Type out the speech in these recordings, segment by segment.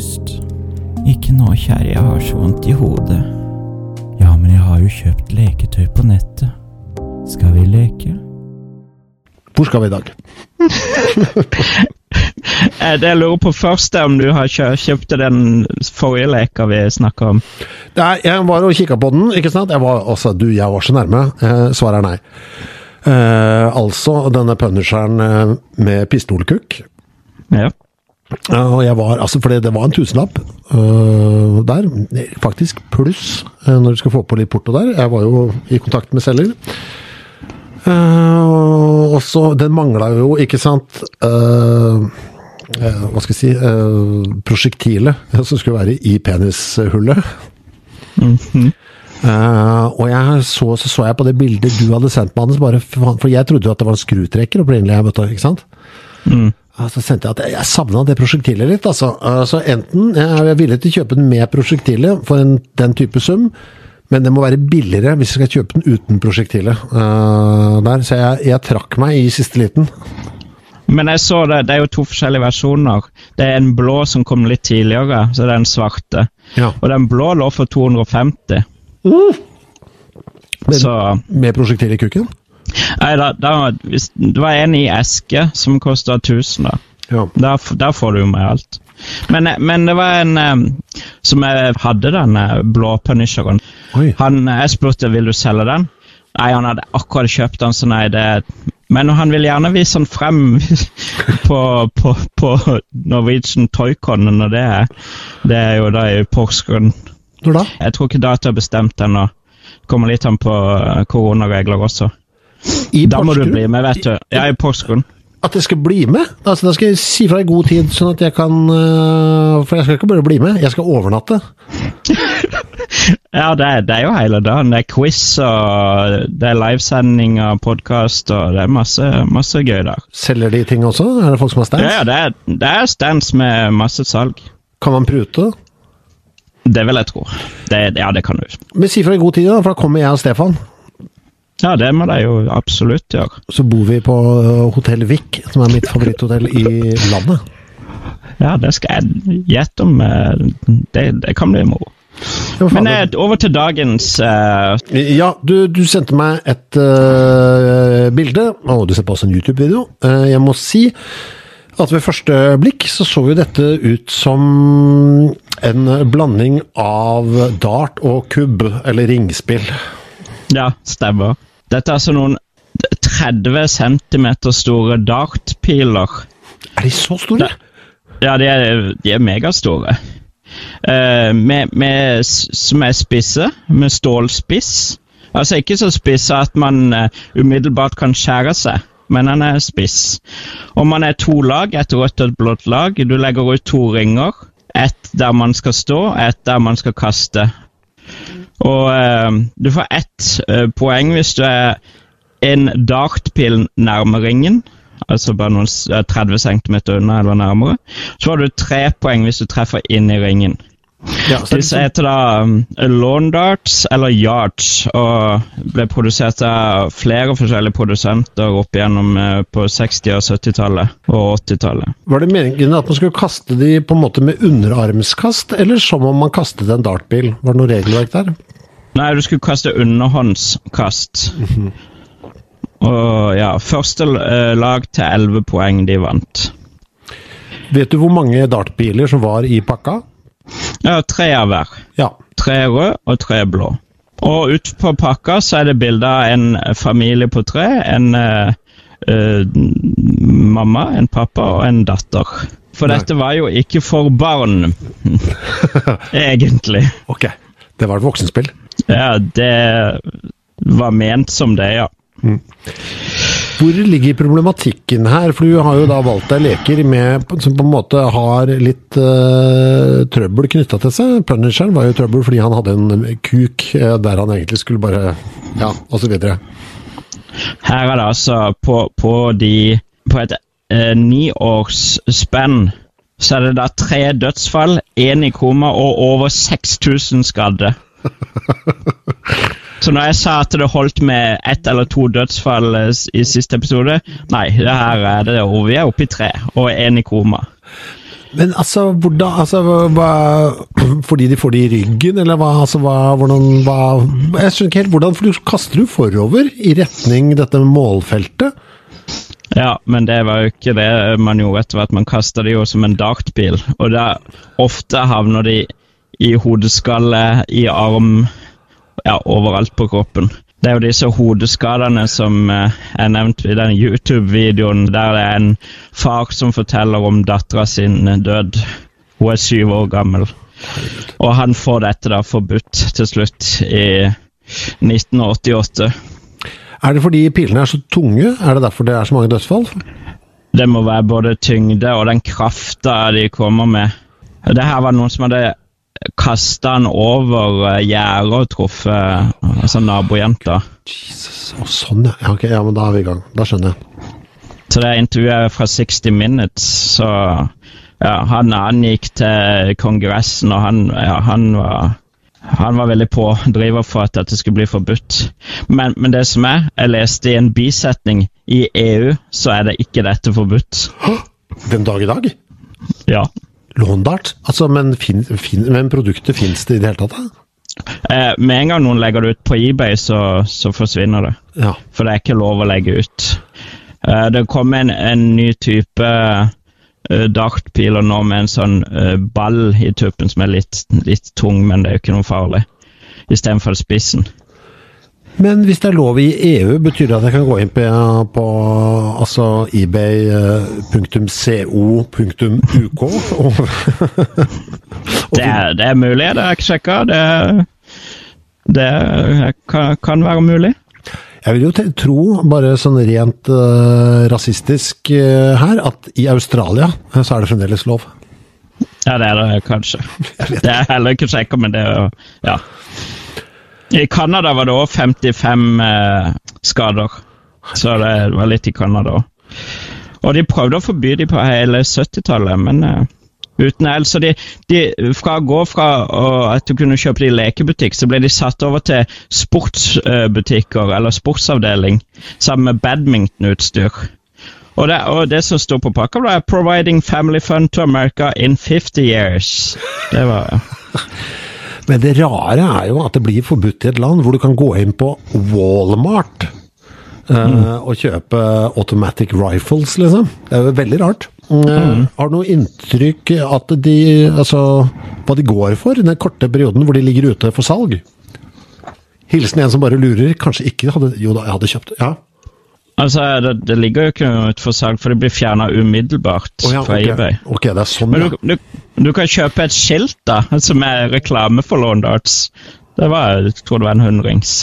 pust. Ikke nå, kjære, jeg har så vondt i hodet. Ja, men jeg har jo kjøpt leketøy på nettet. Skal vi leke? Hvor skal vi i dag? Eh, Det jeg lurer på først, er om du har kjøpt den forrige leka vi snakka om. Nei, jeg var og kikka på den, ikke sant? Jeg var, altså, du, jeg var så nærme. Eh, svaret er nei. Eh, altså denne punisheren eh, med pistolkukk. Ja. Ja, og jeg var, altså For det var en tusenlapp uh, der, faktisk pluss øh, når du skal få på litt porto der. Jeg var jo i kontakt med selger. Uh, og så, den mangla jo, ikke sant uh, Hva skal jeg si Prosjektilet som skulle være i penishullet. Eh, og jeg så, så så jeg på det bildet du hadde sendt meg, Anders, bare, for for jeg trodde jo at det var en skrutrekker opprinnelig. jeg møtte, ikke sant? Ja, Så sendte jeg at jeg, jeg savna det prosjektilet litt. altså. Så enten jeg er villig til å kjøpe den med prosjektilet for en, den type sum, men det må være billigere hvis jeg skal kjøpe den uten prosjektilet. Uh, der, Så jeg, jeg trakk meg i siste liten. Men jeg så det, det er jo to forskjellige versjoner. Det er en blå som kom litt tidligere, så det er en svarte. Ja. Og den blå lå for 250. Men- Så Med prosjektil i kukken? Nei, da, da, det var en i eske som kosta 1000, da. Ja. Der, der får du jo med alt. Men, eh, men det var en eh, som jeg hadde den eh, blå punisheren. Han, jeg spurte vil du selge den. Nei, han hadde akkurat kjøpt den, så nei, det Men han vil gjerne vise den frem på, på, på Norwegian Toycon og det er. Det er jo da i Porsgrunn. Når da? Jeg tror ikke data er bestemt ennå. Kommer litt an på koronaregler også. I Da må du bli med, vet du. Ja, i Porsgrunn. At jeg skal bli med? Altså, Da skal jeg si fra i god tid, sånn at jeg kan øh, For jeg skal ikke bare bli med, jeg skal overnatte. Ja, det er, det er jo hele dagen. Det er quiz, og det er livesending og podkast, og det er masse, masse gøy der. Selger de ting også? Er det folk som har stands? Ja, ja, det er, det er stands med masse salg. Kan man prute? Det vil jeg tro. Det, ja, det kan du. Men si fra i god tid, da, for da kommer jeg og Stefan. Ja, det må de jo absolutt gjøre. Så bor vi på øh, Hotell Vik, som er mitt favoritthotell i landet. Ja, det skal jeg gjette om. eh, Det, det kan bli moro. Men eh, over til dagens uh... Ja, du, du sendte meg et uh, bilde, og du sendte også en YouTube-video. Uh, jeg må si at ved første blikk så så jo dette ut som en blanding av dart og kubb, eller ringspill. Ja, stemmer. Dette er altså noen 30 cm store dartpiler. Er de så store? Ja, de er, de er megastore. Uh, med, med, som er spisse, med stålspiss. Altså ikke så spisse at man uh, umiddelbart kan skjære seg, men den er spiss. Og man er to lag, et rødt og et blått lag. Du legger ut to ringer. Ett der man skal stå, ett der man skal kaste. Og eh, du får ett eh, poeng hvis du er en dartpil nærme ringen. Altså bare noen eh, 30 cm unna eller nærmere. Så får du tre poeng hvis du treffer inn i ringen. Ja, Disse heter da um, lawn darts eller yards, og ble produsert av flere forskjellige produsenter opp igjennom eh, på 60- og 70-tallet og 80-tallet. Var det meningen at man skulle kaste de på en måte med underarmskast, eller som om man kastet en dartbil? Var det noe regelverk der? Nei, du skulle kaste underhåndskast. Og ja, første eh, lag til 11 poeng, de vant. Vet du hvor mange dartbiler som var i pakka? Ja, tre av hver. Ja. Tre rød og tre blå. Og ut på pakka så er det bilde av en familie på tre. En uh, uh, mamma, en pappa og en datter. For Nei. dette var jo ikke for barn, egentlig. Ok. Det var et voksenspill. Ja, det var ment som det, ja. Hvor ligger problematikken her? For du har jo da valgt deg leker med, som på en måte har litt uh, trøbbel knytta til seg. Punisheren var jo trøbbel fordi han hadde en kuk uh, der han egentlig skulle bare Ja, og så videre. Her er det altså på, på, de, på et uh, niårsspenn så er det da tre dødsfall, én i koma og over 6000 skadde. Så når jeg sa at det holdt med ett eller to dødsfall eh, i siste episode Nei, det her er det og Vi er oppe i tre, og én i koma. Men altså, hvordan altså, hva, Fordi de får det i ryggen, eller hva? Altså, hva hvordan hva, Jeg skjønner ikke helt hvordan For du kaster du forover i retning dette målfeltet? Ja, men det var jo ikke det man gjorde etter hvert. Man kasta det jo som en dartpil. Og da ofte havner de i hodeskalle, i arm, ja, overalt på kroppen. Det er jo disse hodeskadene som eh, er nevnt i den YouTube-videoen der det er en far som forteller om dattera sin død. Hun er syv år gammel. Og han får dette da forbudt til slutt i 1988. Er det fordi pilene er så tunge? Er det derfor det er så mange dødsfall? Det må være både tyngde og den krafta de kommer med. Det her var noen som hadde kasta han over uh, gjerdet og truffet uh, altså nabojenta. Jesus, oh, sånn ja. Okay, ja, men da er vi i gang. Da skjønner jeg. Så det intervjuet fra 60 Minutes, så ja, han, han gikk til Kongressen, og han, ja, han var han var veldig pådriver for at dette skulle bli forbudt. Men, men, det som er, jeg leste i en bisetning i EU, så er det ikke dette forbudt. Den dag i dag? Ja. Låndart? Altså, men, fin, fin, men produktet fins det i det hele tatt? Eh, med en gang noen legger det ut på eBay, så, så forsvinner det. Ja. For det er ikke lov å legge ut. Eh, det kom en, en ny type uh, dartpiler nå med en sånn uh, ball i tuppen som er litt, litt tung, men det er jo ikke noe farlig. Istedenfor spissen. Men hvis det er lov i EU, betyr det at jeg kan gå inn på, på altså ebay.co.uk? det, er, det er mulig, det har jeg ikke sjekka. Det, det kan, kan, være mulig. Jeg vil jo tro, bare sånn rent uh, rasistisk uh, her, at i Australia så er det fremdeles lov. Ja, det er det kanskje. Det er heller ikke sjekka, men det er jo Ja. I Canada var det òg 55 eh, skader, så det var litt i Canada òg. Og de prøvde å forby de på hele 70-tallet, men eh, uten el. Så de, de, fra å gå fra at du kunne kjøpe det i lekebutikk, så ble de satt over til sportsbutikker uh, eller sportsavdeling sammen med badmintonutstyr. Og det, og det som står på pakka, var 'Providing family fun to America in 50 years'. Det var Men det rare er jo at det blir forbudt i et land hvor du kan gå inn på Walmart uh, mm. og kjøpe automatic rifles, liksom. Det er jo veldig rart. Uh, mm. Har du noe inntrykk at de Altså, hva de går for i den korte perioden hvor de ligger ute for salg? Hilsen en som bare lurer. Kanskje ikke hadde Jo da, jeg hadde kjøpt. Ja. Altså, det, det, ligger jo ikke noe ut for salg, for det blir fjerna umiddelbart oh, ja, fra okay. eBay. Ok, det er sånn, Men du, du, du, kan kjøpe et skilt da, som er reklame for Lawndarts. Det var, jeg tror det var en hundrings.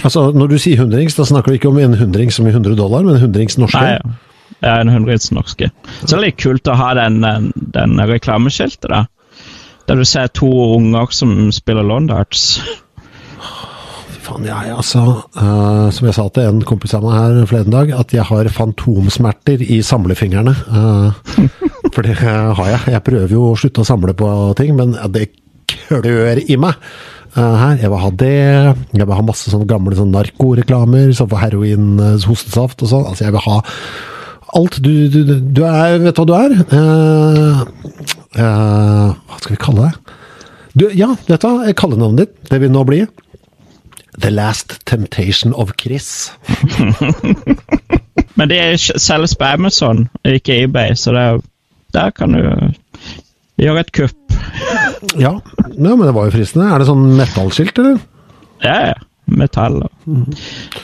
Altså, Når du sier hundrings, da snakker du ikke om en hundrings som i 100 dollar, men en hundrings norske? Nei, ja. ja, en hundrings norske. Så det er litt kult å ha den, den reklameskiltet, da. Der du ser to unger som spiller Lawndarts faen, jeg altså uh, Som jeg sa til en kompis av meg her forleden dag, at jeg har fantomsmerter i samlefingrene. Uh, for det har jeg. Jeg prøver jo å slutte å samle på ting, men det klør i meg. Her. Jeg vil ha det. Jeg vil ha masse sånne gamle sånn narkoreklamer, som for heroin, hostesaft og sånn. Altså, jeg vil ha alt. Du, du, du, er Vet du hva du er? hva skal vi kalle deg? Du, ja, vet du hva? Kallenavnet ditt, det vil nå bli The Last Temptation of Chris. Men det selges på Amazon, ikke eBay, så det, der kan du gjøre et kupp. ja. ja, men det var jo fristende. Er det sånn metallskilt, eller? Ja, ja. Metall og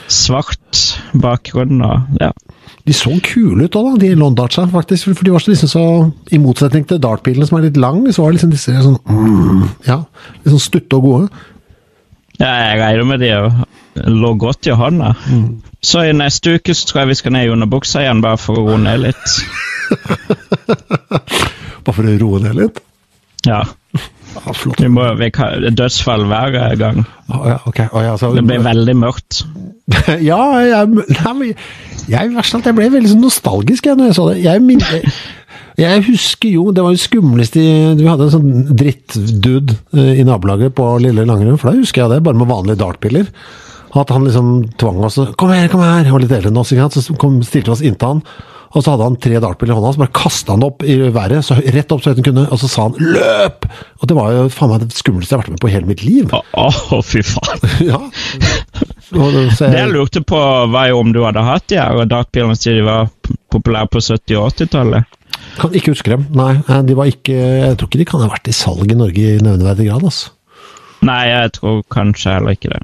svart bakgrunn og ja. De så kule ut òg, de Londartsa, faktisk. For de var så, liksom så I motsetning til dartpilene, som er litt lang, så var liksom disse sånn mm, Ja, litt sånn stutte og gode. Ja, jeg regner med de lå godt i hånda. Mm. Så i neste uke så tror jeg vi skal ned i underbuksa igjen, bare for å roe ned litt. bare for å roe ned litt? Ja. ja flott. Vi må, vi kan, dødsfall hver gang. Oh, ja, okay. oh, ja, så, det blir veldig mørkt. ja, jeg, nei, jeg, jeg, ble veldig sånn nostalgisk jeg, når jeg så det. Jeg, jeg, jeg husker jo, det var jo skumleste Vi hadde en sånn drittdude eh, i nabolaget på Lille Langerud, for da husker jeg det, bare med vanlige dartpiller. At han liksom tvang oss 'Kom her, kom her!' Han var litt eldre enn oss, ikke sant? så kom, stilte vi oss inntil han. Og så hadde han tre dartpiller i hånda, så bare kasta han opp i været, så rett opp så høyt han kunne, og så sa han 'løp'! Og det var jo faen meg det skumleste jeg har vært med på i hele mitt liv. Å, oh, fy faen. ja. Og så Det jeg lurte på, var jo om du hadde hatt de her dartpillene siden de var populære på 70- og 80-tallet. Kan ikke huske dem. Nei, eh, de var ikke Jeg tror ikke de kan ha vært i salg i Norge i nevneverdig grad, altså. Nei, jeg tror kanskje heller ikke det.